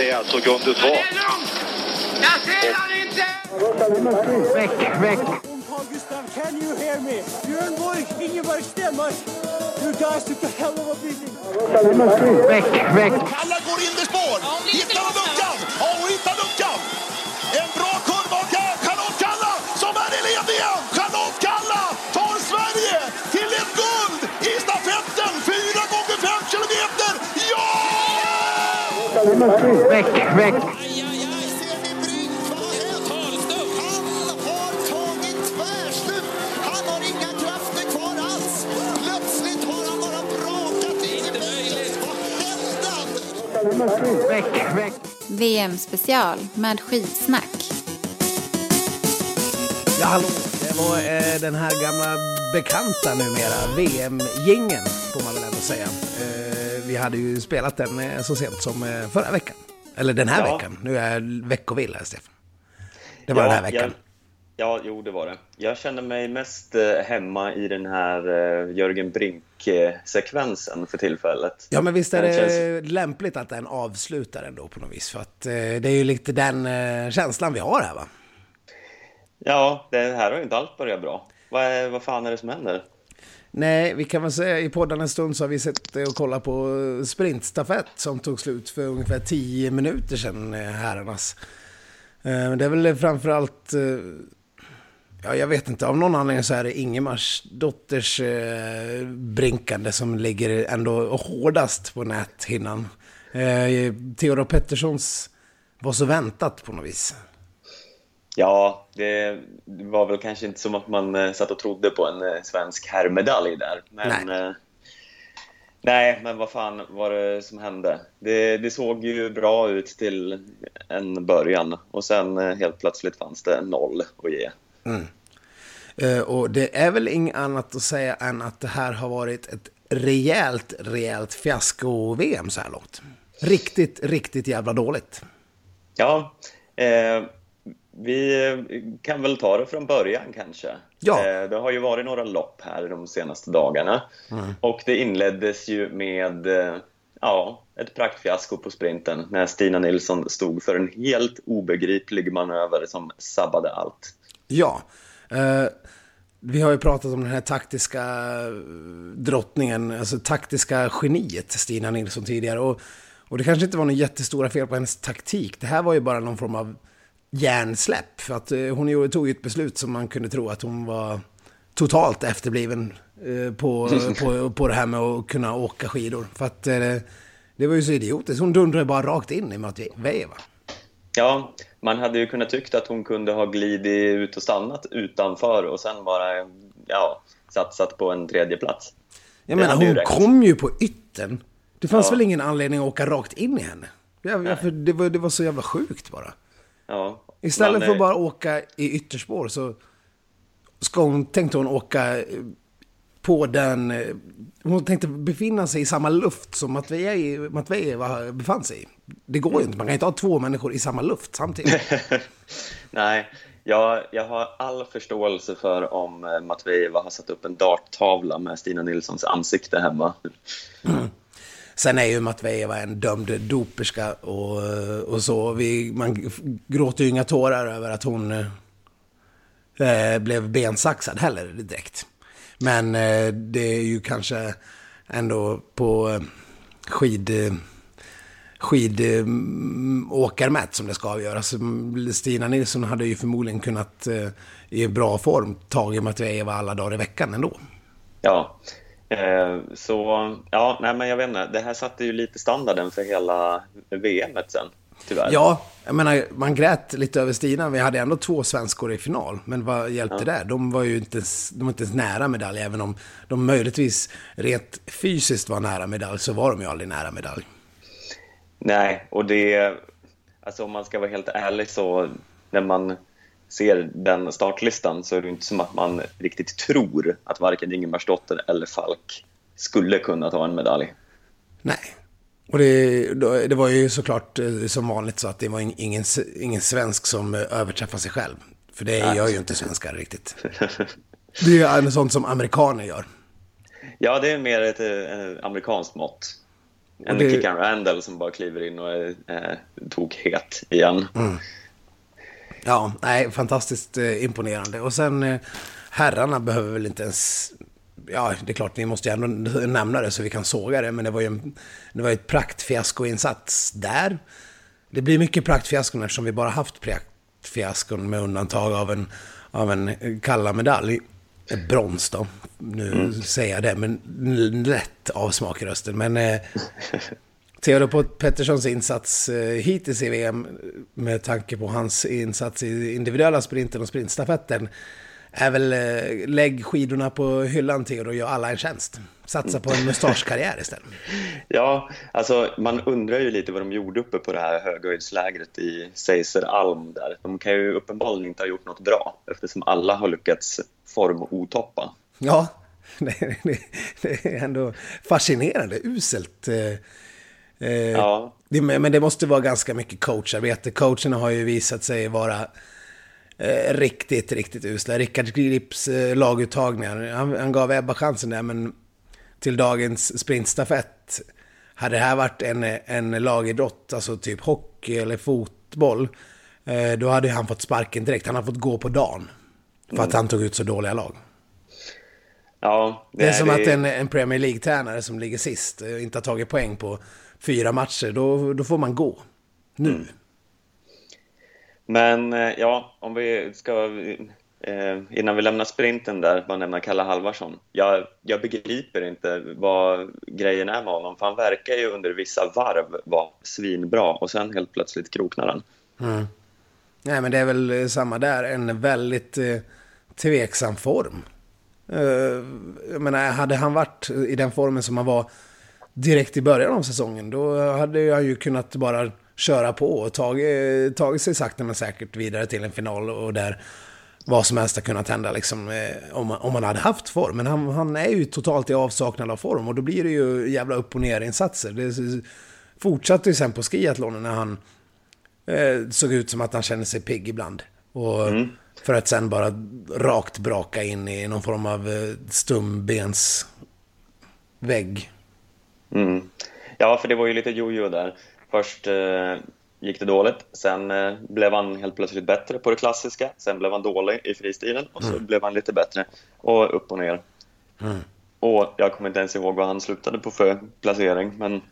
det är alltså Gunde Svan. Jag ser han inte! Väck, väck. Carl Gustav, can you hear me? Björn Borg, Ingeborg Stenmark. You guys took a hell of a beating. Väck, väck. Alla går in i spår. Hittar de luckan? Väck, väck! Väck, väck. VM-special med skidsnack. Ja, hallå. Det var eh, den här gamla bekanta numera, VM-gingen får man väl ändå säga. Eh, vi hade ju spelat den eh, så sent som eh, förra veckan. Eller den här Ja. veckan. Nu är jag veckovill här, Stefan. Det var den här veckan. Jag, ja, jo, det var det. Jag känner mig mest eh, hemma i den här Jörgen Brink-sekvensen för tillfället. Ja, men visst är det känns- lämpligt att den avslutar ändå på något vis. För att det är ju lite den känslan vi har här va? Ja, det här har ju inte allt börjat bra. Vad, är, vad fan är det som händer? Nej, vi kan väl säga i podden en stund så har vi sett och kollat på sprintstafett som tog slut för ungefär 10 minuter sedan, eh, herrarnas. Eh, det är väl framförallt, eh, ja jag vet inte, av någon anledning så är det Ingemars dotters brinkande som ligger ändå hårdast på näthinnan. Theodor Petterssons var så väntat på något vis. Ja, det var väl kanske inte som att man eh, satt och trodde på en eh, svensk herrmedalj där. Men, Nej. eh, nej, men vad fan var det som hände? Det, det såg ju bra ut till en början och sen helt plötsligt fanns det noll att ge. Eh, Och det är väl inget annat att säga än att det här har varit ett rejält, rejält fiasko-VM så här långt. Riktigt, riktigt jävla dåligt. Ja, eh, vi kan väl ta det från början kanske. Ja. Eh, det har ju varit några lopp här de senaste dagarna. Och det inleddes ju med eh, ja, ett praktfiasko på sprinten när Stina Nilsson stod för en helt obegriplig manöver som sabbade allt. Ja. Eh, vi har ju pratat om den här taktiska eh, drottningen, alltså taktiska geniet Stina Nilsson tidigare. Och, och det kanske inte var några jättestora fel på hennes taktik. Det här var ju bara någon form av hjärnsläpp. För att eh, hon ju- tog ju ett beslut som man kunde tro att hon var totalt efterbliven eh, på, på, på det här med att kunna åka skidor. För att eh, det var ju så idiotiskt. Hon dundrade bara rakt in i Matveva. Ja, man hade ju kunnat tyckt att hon kunde ha glidit ut och stannat utanför och sen bara ja, satsat på en tredje plats. Jag Det menar, ju hon räckt. kom ju på yttern. Det fanns Ja. väl ingen anledning att åka rakt in i henne? Ja, för det, var, det var så jävla sjukt bara. Ja, Istället man, för att eh, bara åka i ytterspår så ska hon, tänkte hon åka eh, på den... eh, Hon tänkte befinna sig i samma luft som Matvej- Matvejeva befann sig i. Det går ju inte, man kan inte ha två människor i samma luft samtidigt. Nej, jag, jag har all förståelse för om Matvejeva har satt upp en darttavla med Stina Nilssons ansikte hemma. Sen är ju Matvejeva en dömd doperska och, och så. Vi, man gråter ju inga tårar över att hon eh, blev bensaxad heller direkt. Men eh, det är ju kanske ändå på eh, skid... Eh, skidåkarmätt mm, som det ska avgöras. Stina Nilsson hade ju förmodligen kunnat eh, i bra form tagit Matvejeva alla dagar i veckan ändå. Ja, så ja, nej men jag vet inte, det här satte ju lite standarden för hela VMet sen, tyvärr. Ja, jag menar, man grät lite över Stina. Vi hade ändå två svenskor i final. Men vad hjälpte det? De var ju inte ens, de var inte ens nära medalj. Även om de möjligtvis rent fysiskt var nära medalj så var de ju aldrig nära medalj. Nej, och det, alltså om man ska vara helt ärlig så när man ser den startlistan så är det inte som att man riktigt tror att varken Ingemarsdotter eller Falk skulle kunna ta en medalj. Nej. Och det, det var ju såklart eh, som vanligt så att det var ingen, ingen svensk som eh, överträffar sig själv. För det Nej. gör ju inte svenskar riktigt. Det är en sånt som amerikaner gör. Ja, det är mer ett eh, amerikanskt mått. En det- Kickan Randall som bara kliver in och är eh, tokhet igen. Ja, nej, fantastiskt eh, imponerande. Och sen eh, herrarna behöver väl inte ens... Ja, det är klart, ni måste ju ändå nämna det så vi kan såga det. Men det var ju en, det var ett praktfiaskoinsats där. Det blir mycket praktfiaskon eftersom vi bara haft praktfiaskon med undantag av en, av en kalla medalj. Ett brons då. Nu säger jag det, men lätt avsmak i rösten. Men eh, Theodor Petterssons insats eh, hittills i VM med tanke på hans insats i individuella sprinten och sprintstafetten är väl eh, lägg skidorna på hyllan Theodor och gör alla en tjänst. Satsa på en mustaschkarriär istället. Ja, alltså man undrar ju lite vad de gjorde uppe på det här höghöjdslägret i Seiseralm där. De kan ju uppenbarligen inte ha gjort något bra eftersom alla har lyckats formotoppa. Ja, det, det, det är ändå fascinerande, uselt. Eh, eh, Ja. Det, men det måste vara ganska mycket coacharbete. Coacherna har ju visat sig vara eh, riktigt, riktigt usla. Rickard Grips eh, laguttagningar, han, han gav Ebba chansen där, men till dagens sprintstafett, hade det här varit en, en lagidrott, alltså typ hockey eller fotboll, eh, då hade han fått sparken direkt. Han har fått gå på dagen. För att han tog ut så dåliga lag. Ja, Det är som det- att en, en Premier League-tränare som ligger sist och inte har tagit poäng på fyra matcher, då, då får man gå. Nu. Men eh, ja, om vi ska, eh, innan vi lämnar sprinten där, bara nämna Kalle Halvarsson. Jag, jag begriper inte vad grejen är med honom, för han verkar ju under vissa varv vara svinbra och sen helt plötsligt kroknar han. Nej, men det är väl samma där. En väldigt eh, tveksam form. Eh, jag menar, hade han varit i den formen som han var direkt i början av säsongen, då hade han ju kunnat bara köra på och tagit, tagit sig sakta men säkert vidare till en final och där vad som helst har kunnat hända liksom, eh, om, man, om man hade haft form. Men han, han är ju totalt i avsaknad av form och då blir det ju jävla upp och ner insatser. Det fortsatte ju sen på skiathlonen när han eh, såg ut som att han kände sig pigg ibland. Och För att sen bara rakt braka in i någon form av eh, stumbensvägg. Mm. Ja, för det var ju lite jojo där. Först eh, gick det dåligt, sen eh, blev han helt plötsligt bättre på det klassiska, sen blev han dålig i fristilen och så blev han lite bättre och upp och ner. Och jag kommer inte ens ihåg vad han slutade på för placering, men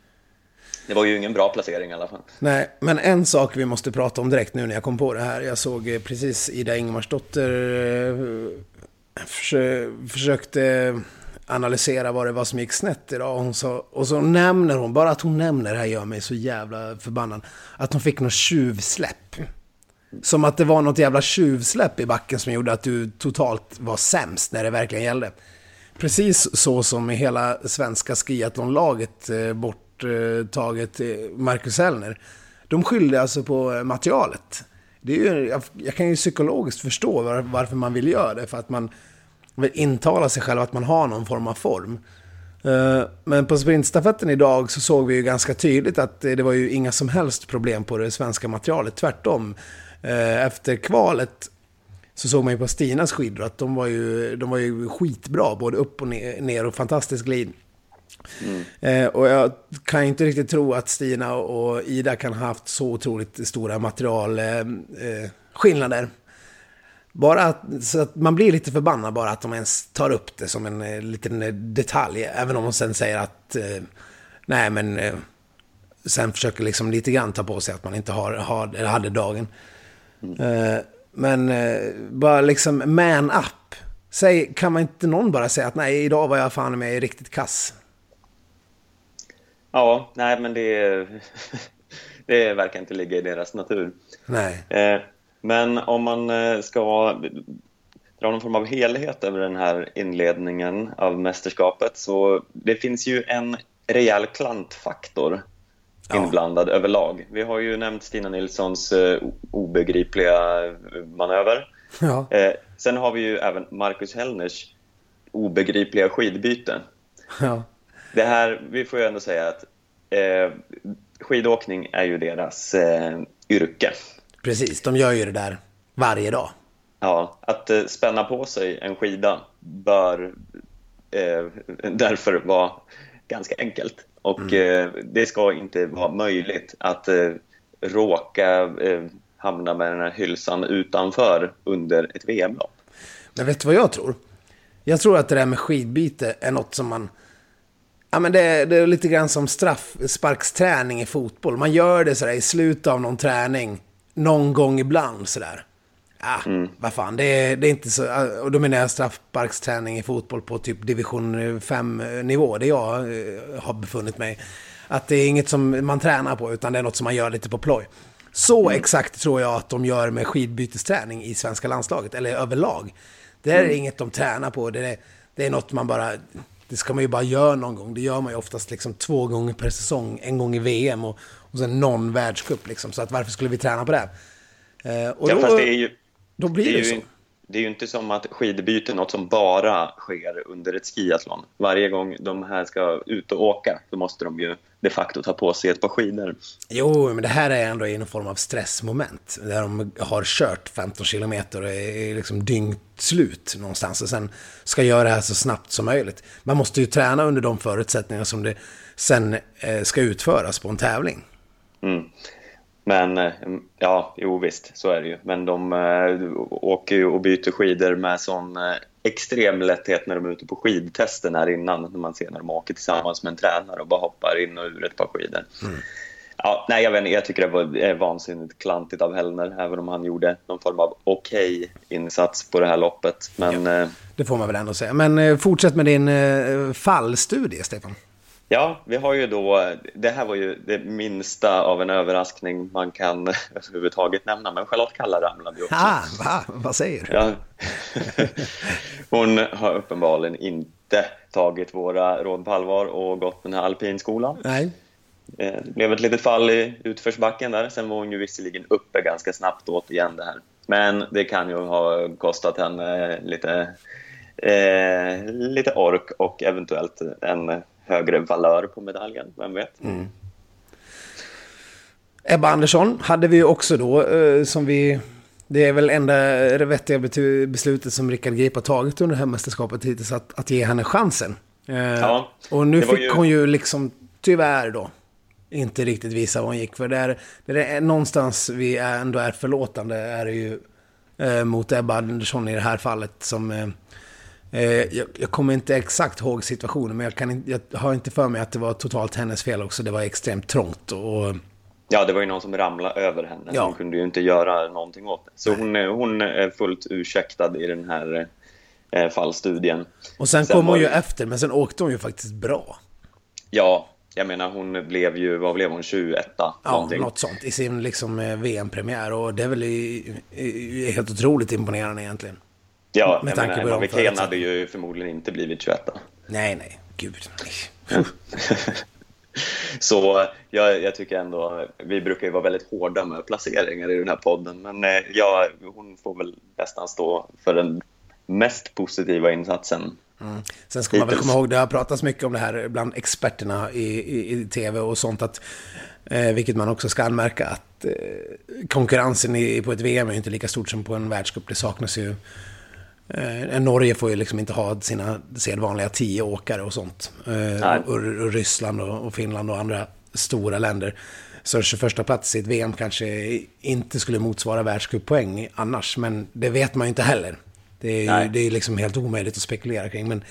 det var ju ingen bra placering i alla fall. Nej, men en sak vi måste prata om direkt nu när jag kom på det här. Jag såg eh, precis Ida Ingemarsdotter eh, försö försökte analysera vad det var som gick snett idag. Och, hon sa, och så nämner hon, bara att hon nämner det här gör mig så jävla förbannad. Att hon fick något tjuvsläpp. Som att det var något jävla tjuvsläpp i backen som gjorde att du totalt var sämst när det verkligen gällde. Precis så som hela svenska skiathlonlaget eh, borttaget eh, Marcus Hellner. De skyllde alltså på eh, materialet. Det är ju, jag, jag kan ju psykologiskt förstå var, varför man vill göra det. För att man vill intala sig själv att man har någon form av form. Eh, Men på sprintstafetten idag så såg vi ju ganska tydligt att det var ju inga som helst problem på det svenska materialet. Tvärtom. Eh, Efter kvalet så såg man ju på Stinas skidor att de var ju, de var ju skitbra, både upp och ner, och fantastisk glid. Eh, och jag kan ju inte riktigt tro att Stina och Ida kan ha haft så otroligt stora materialskillnader. Eh. Bara att, så att man blir lite förbannad bara att de ens tar upp det som en eh, liten eh, detalj. Även om de sen säger att, eh, nej men, eh, sen försöker liksom lite grann ta på sig att man inte har, har, hade dagen. Eh, men bara liksom man up. Säg, kan man inte någon bara säga att nej, idag var jag fan med riktigt kass. Ja, nej men det, det verkar inte ligga i deras natur. Nej. Men om man eh, ska dra någon form av helhet över den här inledningen av mästerskapet så det finns ju en rejäl klantfaktor Ja. inblandad överlag. Vi har ju nämnt Stina Nilssons eh, obegripliga manöver. Ja. Eh, sen har vi ju även Marcus Hellners obegripliga skidbyte. ja. Det här, vi får ju ändå säga att eh, skidåkning är ju deras eh, yrke. Precis, de gör ju det där varje dag. Ja, att eh, spänna på sig en skida bör eh, därför vara ganska enkelt. Och eh, det ska inte vara möjligt att eh, råka eh, hamna med den här hylsan utanför under ett VM-lopp. Men vet du vad jag tror? Jag tror att det där med skidbyte är något som man... Ja, men det, är, det är lite grann som straffsparksträning i fotboll. Man gör det sådär i slutet av någon träning, någon gång ibland sådär. Ja, vad fan, det är, det är inte så... Och då menar jag straffsparksträning i fotboll på typ division 5-nivå, där jag eh, har befunnit mig. Att det är inget som man tränar på, utan det är något som man gör lite på ploj. Så exakt tror jag att de gör med skidbytesträning i svenska landslaget, eller överlag. Det är inget de tränar på, det är, det är något man bara... Det ska man ju bara göra någon gång. Det gör man ju oftast liksom två gånger per säsong. En gång i VM och, och sen någon världscup liksom. Så att varför skulle vi träna på det? Eh, och Ja, då, fast det är ju, då blir det det, är så. ju, det är ju inte som att skidbyte är något som bara sker under ett skiathlon. Varje gång de här ska ut och åka, då måste de ju de facto ta på sig ett par skidor. Jo, men det här är ändå i någon form av stressmoment. Där de har kört 15 kilometer och är liksom dygnt slut någonstans. Och sen ska göra det här så snabbt som möjligt. Man måste ju träna under de förutsättningar som det sen eh, ska utföras på en tävling. Mm. Men eh, ja, jo visst, så är det ju. Men de äh, åker ju och byter skidor med sån äh, extrem lätthet när de är ute på skidtesten här innan. När man ser när de åker tillsammans med en tränare och bara hoppar in och ur ett par skidor. Ja, nej, jag, vet, inte, jag tycker det var vansinnigt klantigt av Hellner, även om han gjorde någon form av okej insats på det här loppet. Men eh, Det får man väl ändå säga. Men fortsätt med din fallstudie, Stefan. Ja, vi har ju då, det här var ju det minsta av en överraskning man kan överhuvudtaget nämna, men Charlotte Kalla ramlade ju också. Ah, va? Vad säger du? Ja. Hon har uppenbarligen inte tagit våra råd på allvar och gått den här alpinskolan. Nej. Eh, Det blev ett litet fall i utförsbacken där, sen var hon ju visserligen uppe ganska snabbt återigen det här. Men det kan ju ha kostat henne lite, eh, lite ork och eventuellt en högre valör på medaljen, vem vet? Ebba Andersson hade vi också då, eh, som vi... Det är väl enda vettiga beslutet som Rickard Grip har tagit under det här mästerskapet hittills, att, att ge henne chansen. Eh, Ja, och nu fick ju- hon ju liksom, tyvärr då, inte riktigt visa vad hon gick för. Det är, det är någonstans vi ändå är förlåtande är det ju eh, mot Ebba Andersson i det här fallet som... Eh, jag, jag kommer inte exakt ihåg situationen, men jag, kan, jag har inte för mig att det var totalt hennes fel också. Det var extremt trångt och... Ja, det var ju någon som ramlade över henne. Ja. Hon kunde ju inte göra någonting åt det. Så hon, är- hon är fullt ursäktad i den här eh, fallstudien. Och sen, Sen kom hon ju efter, men sen åkte hon ju faktiskt bra. Ja, jag menar hon blev ju, vad blev hon, 21 Ja, någonting. något sånt. I sin liksom eh, VM-premiär. Och det är väl i, i helt otroligt imponerande egentligen. Ja, med tanke på Wikén hade ju förmodligen inte blivit 21 Nej, nej. Gud. nej. Så jag, jag tycker ändå, vi brukar ju vara väldigt hårda med placeringar i den här podden, men eh, ja, hon får väl nästan stå för den mest positiva insatsen. Sen ska man väl komma ihåg, det har pratats mycket om det här bland experterna i, i, i tv och sånt. Att, eh, vilket man också ska anmärka att eh, konkurrensen i, på ett VM är inte lika stort som på en världscup. Det saknas ju... Eh, Norge får ju liksom inte ha sina sedvanliga tio åkare och sånt. Eh, och, och Ryssland och, och Finland och andra stora länder. Så 21 plats i ett VM kanske inte skulle motsvara världscuppoäng annars. Men det vet man ju inte heller. Det är ju Nej. det är liksom helt omöjligt att spekulera kring. Men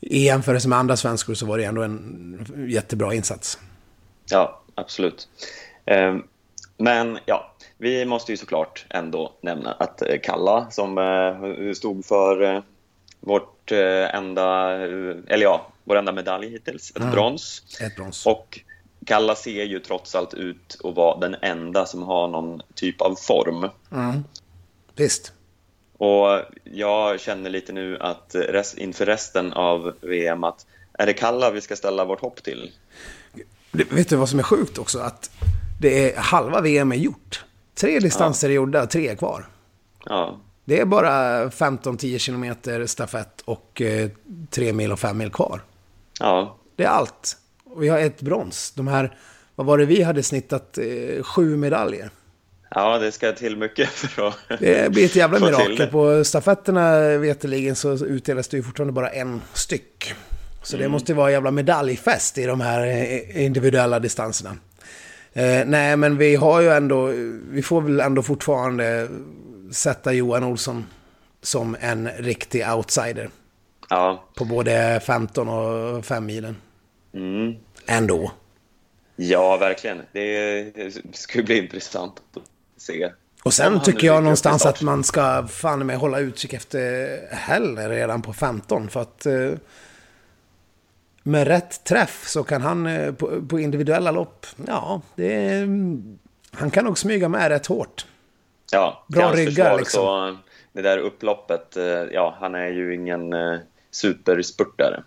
i jämförelse med andra svenskor så var det ändå en jättebra insats. Ja, absolut. Ehm, Men ja, vi måste ju såklart ändå nämna att eh, Kalla som eh, stod för eh, vårt enda, eller ja, vår enda medalj hittills, ett brons. Ett brons. Och Kalla ser ju trots allt ut att vara den enda som har någon typ av form. Visst. Och jag känner lite nu att rest, inför resten av VM att är det Kalla vi ska ställa vårt hopp till? Vet du vad som är sjukt också? Att det är halva VM är gjort. Tre distanser är gjorda, tre är kvar. Ja, Det är bara 15-10 kilometer stafett och eh, 3 mil och 5 mil kvar. ja, Det är allt. Och vi har ett brons. De här, vad var det vi hade snittat? Eh, sju medaljer. ja, det ska till mycket för att Det blir ett jävla mirakel. På stafetterna veterligen så utdelas det ju fortfarande bara en styck. Så det måste vara jävla medaljfest i de här eh, individuella distanserna. Eh, nej, men vi har ju ändå, vi får väl ändå fortfarande sätta Johan Olsson som en riktig outsider. Ja, På både 15 och 5 milen. mm. Ändå. ja verkligen. Det skulle bli intressant att se. Och sen nu tycker jag någonstans att man ska fan med hålla utkik efter Heller redan på 15. För att eh, med rätt träff så kan han eh, på, på individuella lopp, ja, det är, han kan nog smyga med rätt hårt. Ja, Bra ryggar, liksom. Så det där upploppet, eh, ja, han är ju ingen eh, superspurtare.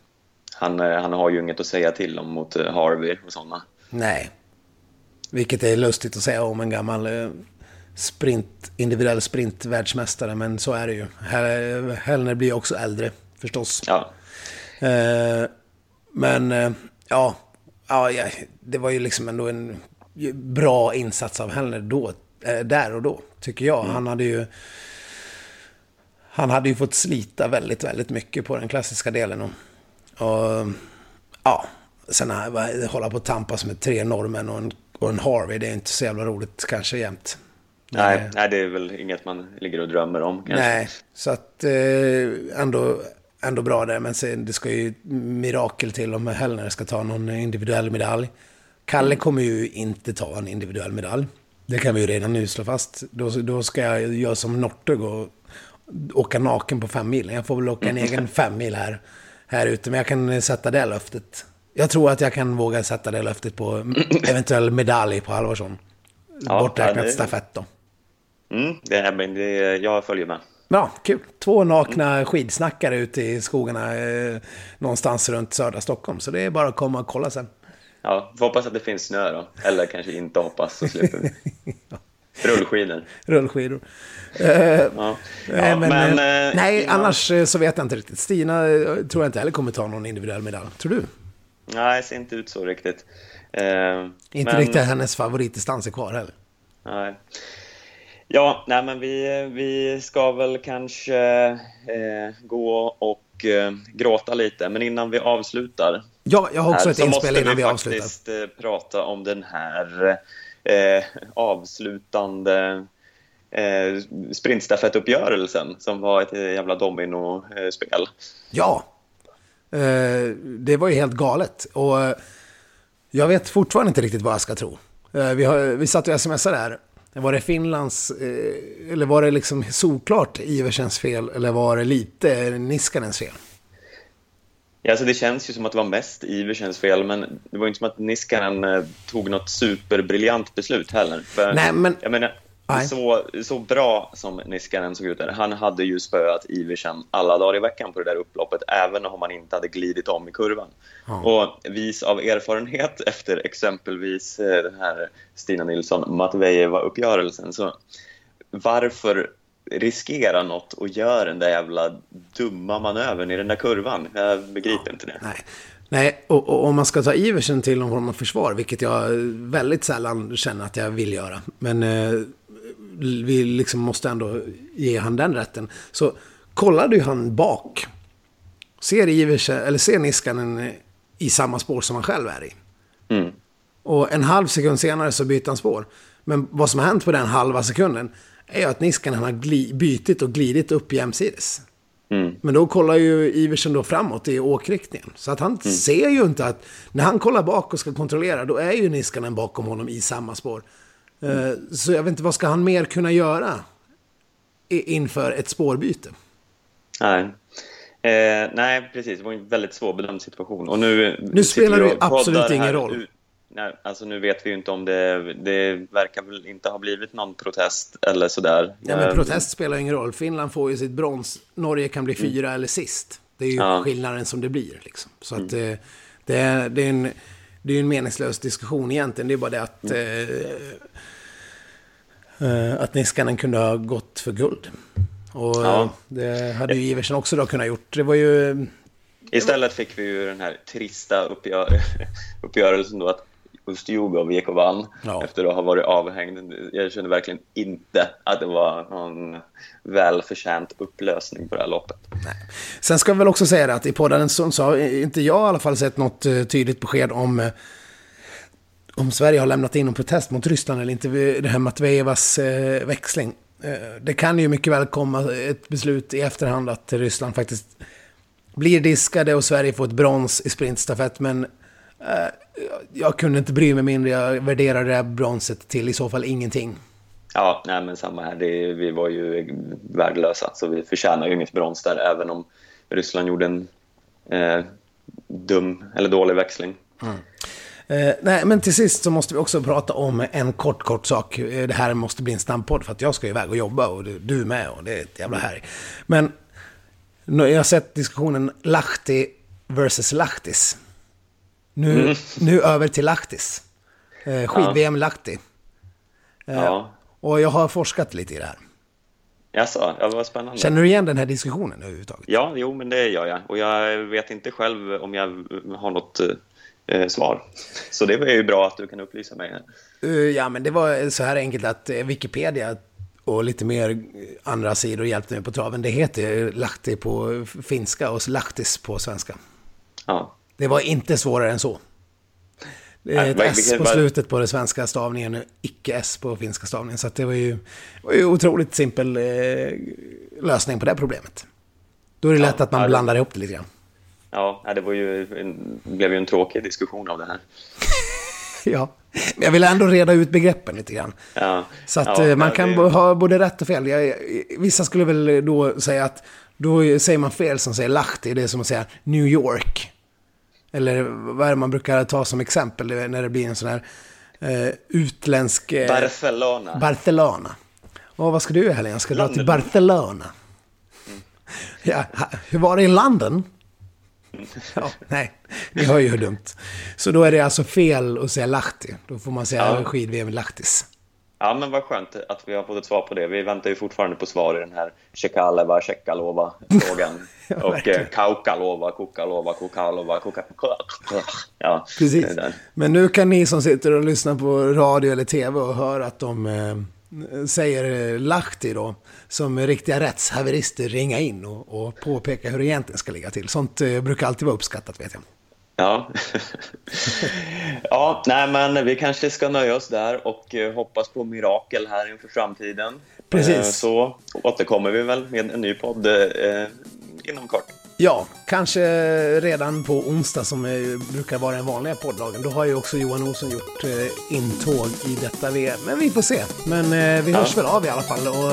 Han, han har ju inget att säga till om mot Harvey och sådana. Nej. Vilket är lustigt att säga om en gammal sprint, individuell sprintvärldsmästare, men så är det ju. Hel- Hellner blir också äldre, förstås. Ja, Eh, men eh, ja, ja, det var ju liksom ändå en bra insats av Hellner då, eh, där och då, tycker jag. Han hade ju... Han hade ju fått slita väldigt, väldigt mycket på den klassiska delen. Och, och ja, sen här, hålla på att tampas med tre norrmän och en, och en Harvey, det är inte så jävla roligt kanske jämt. nej, nej, det är väl inget man ligger och drömmer om kanske. Nej, så att eh, ändå, ändå bra där. Men sen, det ska ju mirakel till om Hellner ska ta någon individuell medalj. Kalle kommer ju inte ta en individuell medalj. Det kan vi ju redan nu slå fast. Då, då ska jag göra som Northug och åka naken på fem mil. Jag får väl åka en egen fem mil här, här ute. Men jag kan sätta det löftet. Jag tror att jag kan våga sätta det löftet på eventuell medalj på Halvarsson. Ja, Borträknat ja, det- stafett då. Mm, det, är- men det, jag följer med. Ja, kul. Två nakna skidsnackare ute i skogarna eh, någonstans runt södra Stockholm. Så det är bara att komma och kolla sen. Ja, får hoppas att det finns snö då. Eller kanske inte hoppas, så slipper vi. Rullskidor. Rullskidor. Eh, Ja. nej, Ja, men, men, eh, eh, nej, innan- annars eh, så vet jag inte riktigt. Stina eh, tror jag inte heller kommer ta någon individuell medalj. Tror du? Nej, det ser inte ut så riktigt. Eh, Inte men- riktigt hennes favoritdistans är kvar heller. Nej. Ja, nej men vi, vi ska väl kanske eh, gå och eh, gråta lite, men innan vi avslutar Ja, jag har också här, ett så inspel måste innan vi vi avslutar. faktiskt eh, prata om den här eh, avslutande eh, sprintstafettuppgörelsen som var ett eh, jävla dominospel. Ja, eh, det var ju helt galet. Och jag vet fortfarande inte riktigt vad jag ska tro. Vi, har, vi satt och smsade där. Var det Finlands, eh, eller var det liksom solklart Iversens fel, eller var det lite Niskanens fel? Ja, alltså det känns ju som att det var mest Iversens fel, men det var inte som att Niskanen eh, tog något superbriljant beslut heller. För, Nej, men- Jag menar, Nej. så, så bra som Niskanen såg ut där, han hade ju spöat Iversen alla dagar i veckan på det där upploppet, även om han inte hade glidit om i kurvan. Och vis av erfarenhet efter exempelvis eh, den här Stina Nilsson-Matvejeva-uppgörelsen, så varför riskera något och göra den där jävla dumma manövern i den där kurvan? Jag begriper inte det. Nej, Nej och, och om man ska ta Iversen till någon form av försvar, vilket jag väldigt sällan känner att jag vill göra. Men eh, vi liksom måste ändå ge han den rätten. Så kollade ju han bak. Ser Iversen, eller ser Niskanen i samma spår som han själv är i. Mm. Och en halv sekund senare så byter han spår. Men vad som har hänt på den halva sekunden är ju att Niskanen har gli- bytit och glidit upp jämsides. Mm. Men då kollar ju Iversen då framåt i åkriktningen. Så att han ser ju inte att när han kollar bak och ska kontrollera då är ju Niskanen bakom honom i samma spår. Eh, Så jag vet inte vad ska han mer kunna göra inför ett spårbyte. Nej. Eh, nej, precis. Det var en väldigt svårbedömd situation. Och nu, Nu spelar det absolut ingen roll. Nej, alltså nu vet vi ju inte om det... Det verkar väl inte ha blivit någon protest eller sådär. Ja, men Eh, protest spelar ingen roll. Finland får ju sitt brons. Norge kan bli fyra eller sist. Det är ju Ja. skillnaden som det blir. Liksom. Så att eh, det, det är en... Det är ju en meningslös diskussion egentligen. Det är bara det att... Eh, eh, att Niskanen kunde ha gått för guld. Och Ja. eh, det hade ju Iversen också då kunnat gjort. Det var ju... Istället fick vi ju den här trista uppgör uppgörelsen då att Ustjugov gick och vann Ja. efter att ha varit avhängd. Jag känner verkligen inte att det var någon välförtjänt upplösning på det här loppet. Sen ska vi väl också säga det att i podden så, har inte jag i alla fall sett något eh, tydligt besked om, eh, om Sverige har lämnat in en protest mot Ryssland eller inte. Det här Matvejevas eh, växling. Det kan ju mycket väl komma ett beslut i efterhand att Ryssland faktiskt blir diskade och Sverige får ett brons i sprintstafett. Men jag kunde inte bry mig mindre. Jag värderar det här bronset till i så fall ingenting. Ja, nej men samma här. Det, vi var ju värdelösa, så vi förtjänar ju inget brons där, även om Ryssland gjorde en eh, dum eller dålig växling. Eh, nej, men till sist så måste vi också prata om en kort, kort sak. Eh, Det här måste bli en snabbpodd för att jag ska iväg och jobba och du, du med och det är ett jävla härj. Men jag har sett diskussionen Lahti versus Lahtis. Nu, nu över till Lahtis. Eh, Skid-VM Lahti. Ja, Och jag har forskat lite i det här. Jaså, ja, vad spännande. Känner du igen den här diskussionen överhuvudtaget? Ja, jo, men det gör jag. Och jag vet inte själv om jag har något eh, svar. Så det var ju bra att du kan upplysa mig. Eh, Ja, men det var så här enkelt att eh, Wikipedia och lite mer eh, andra sidor hjälpte mig på traven. Det heter Lahti på finska och Lahtis på svenska. Ja. Det var inte svårare än så. Det är ett S på slutet på den svenska stavningen och icke-S på finska stavningen. Så det var ju, var ju otroligt simpel eh, lösning på det problemet. Då är det Ja, lätt att man ja, blandar ihop det lite grann. Ja, det var ju en, blev ju en tråkig diskussion av det här. Ja, men jag vill ändå reda ut begreppen lite grann. Ja. Så att Ja, eh, man kan det- ha både rätt och fel. Jag, vissa skulle väl då säga att då säger man fel som säger Lahti. Det är som att säga New York. Eller vad är det man brukar ta som exempel när det blir en sån här eh, utländsk... Eh, Barcelona. Barcelona. Och vad ska du i helgen? Ska dra till. Barcelona. Ja, ha- hur var det i London? Ja, nej, ni hör ju hur dumt. Så då är det alltså fel att säga Lahti. Då får man säga Ja. skid-VM Lahtis. Ja, men vad skönt att vi har fått ett svar på det. Vi väntar ju fortfarande på svar i den här Tjekaleva, Tjekalova-frågan. och verkligen. eh, Kaukalova, Kukalova, Kukalova, Kukalova. Ja, Precis. Men nu kan ni som sitter och lyssnar på radio eller tv och hör att de eh, säger eh, Lahti då, som riktiga rättshaverister ringa in och, och påpeka hur det egentligen ska ligga till. Sånt eh, brukar alltid vara uppskattat vet jag. Ja. ja, nej men vi kanske ska nöja oss där och eh, hoppas på mirakel här inför framtiden. Precis. Eh, Så återkommer vi väl med en ny podd eh, inom kort. Ja, kanske redan på onsdag som brukar vara den vanliga podddagen. Då har ju också Johan Olsson gjort intåg i detta VM. Men vi får se. Men vi hörs väl av i alla fall och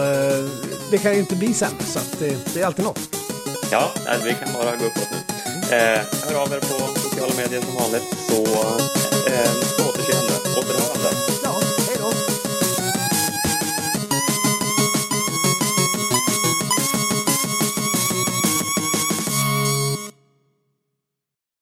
det kan ju inte bli sämre så att, det är alltid något. Ja, vi kan bara gå uppåt nu. Eh, hör av er på sociala medier som vanligt så eh.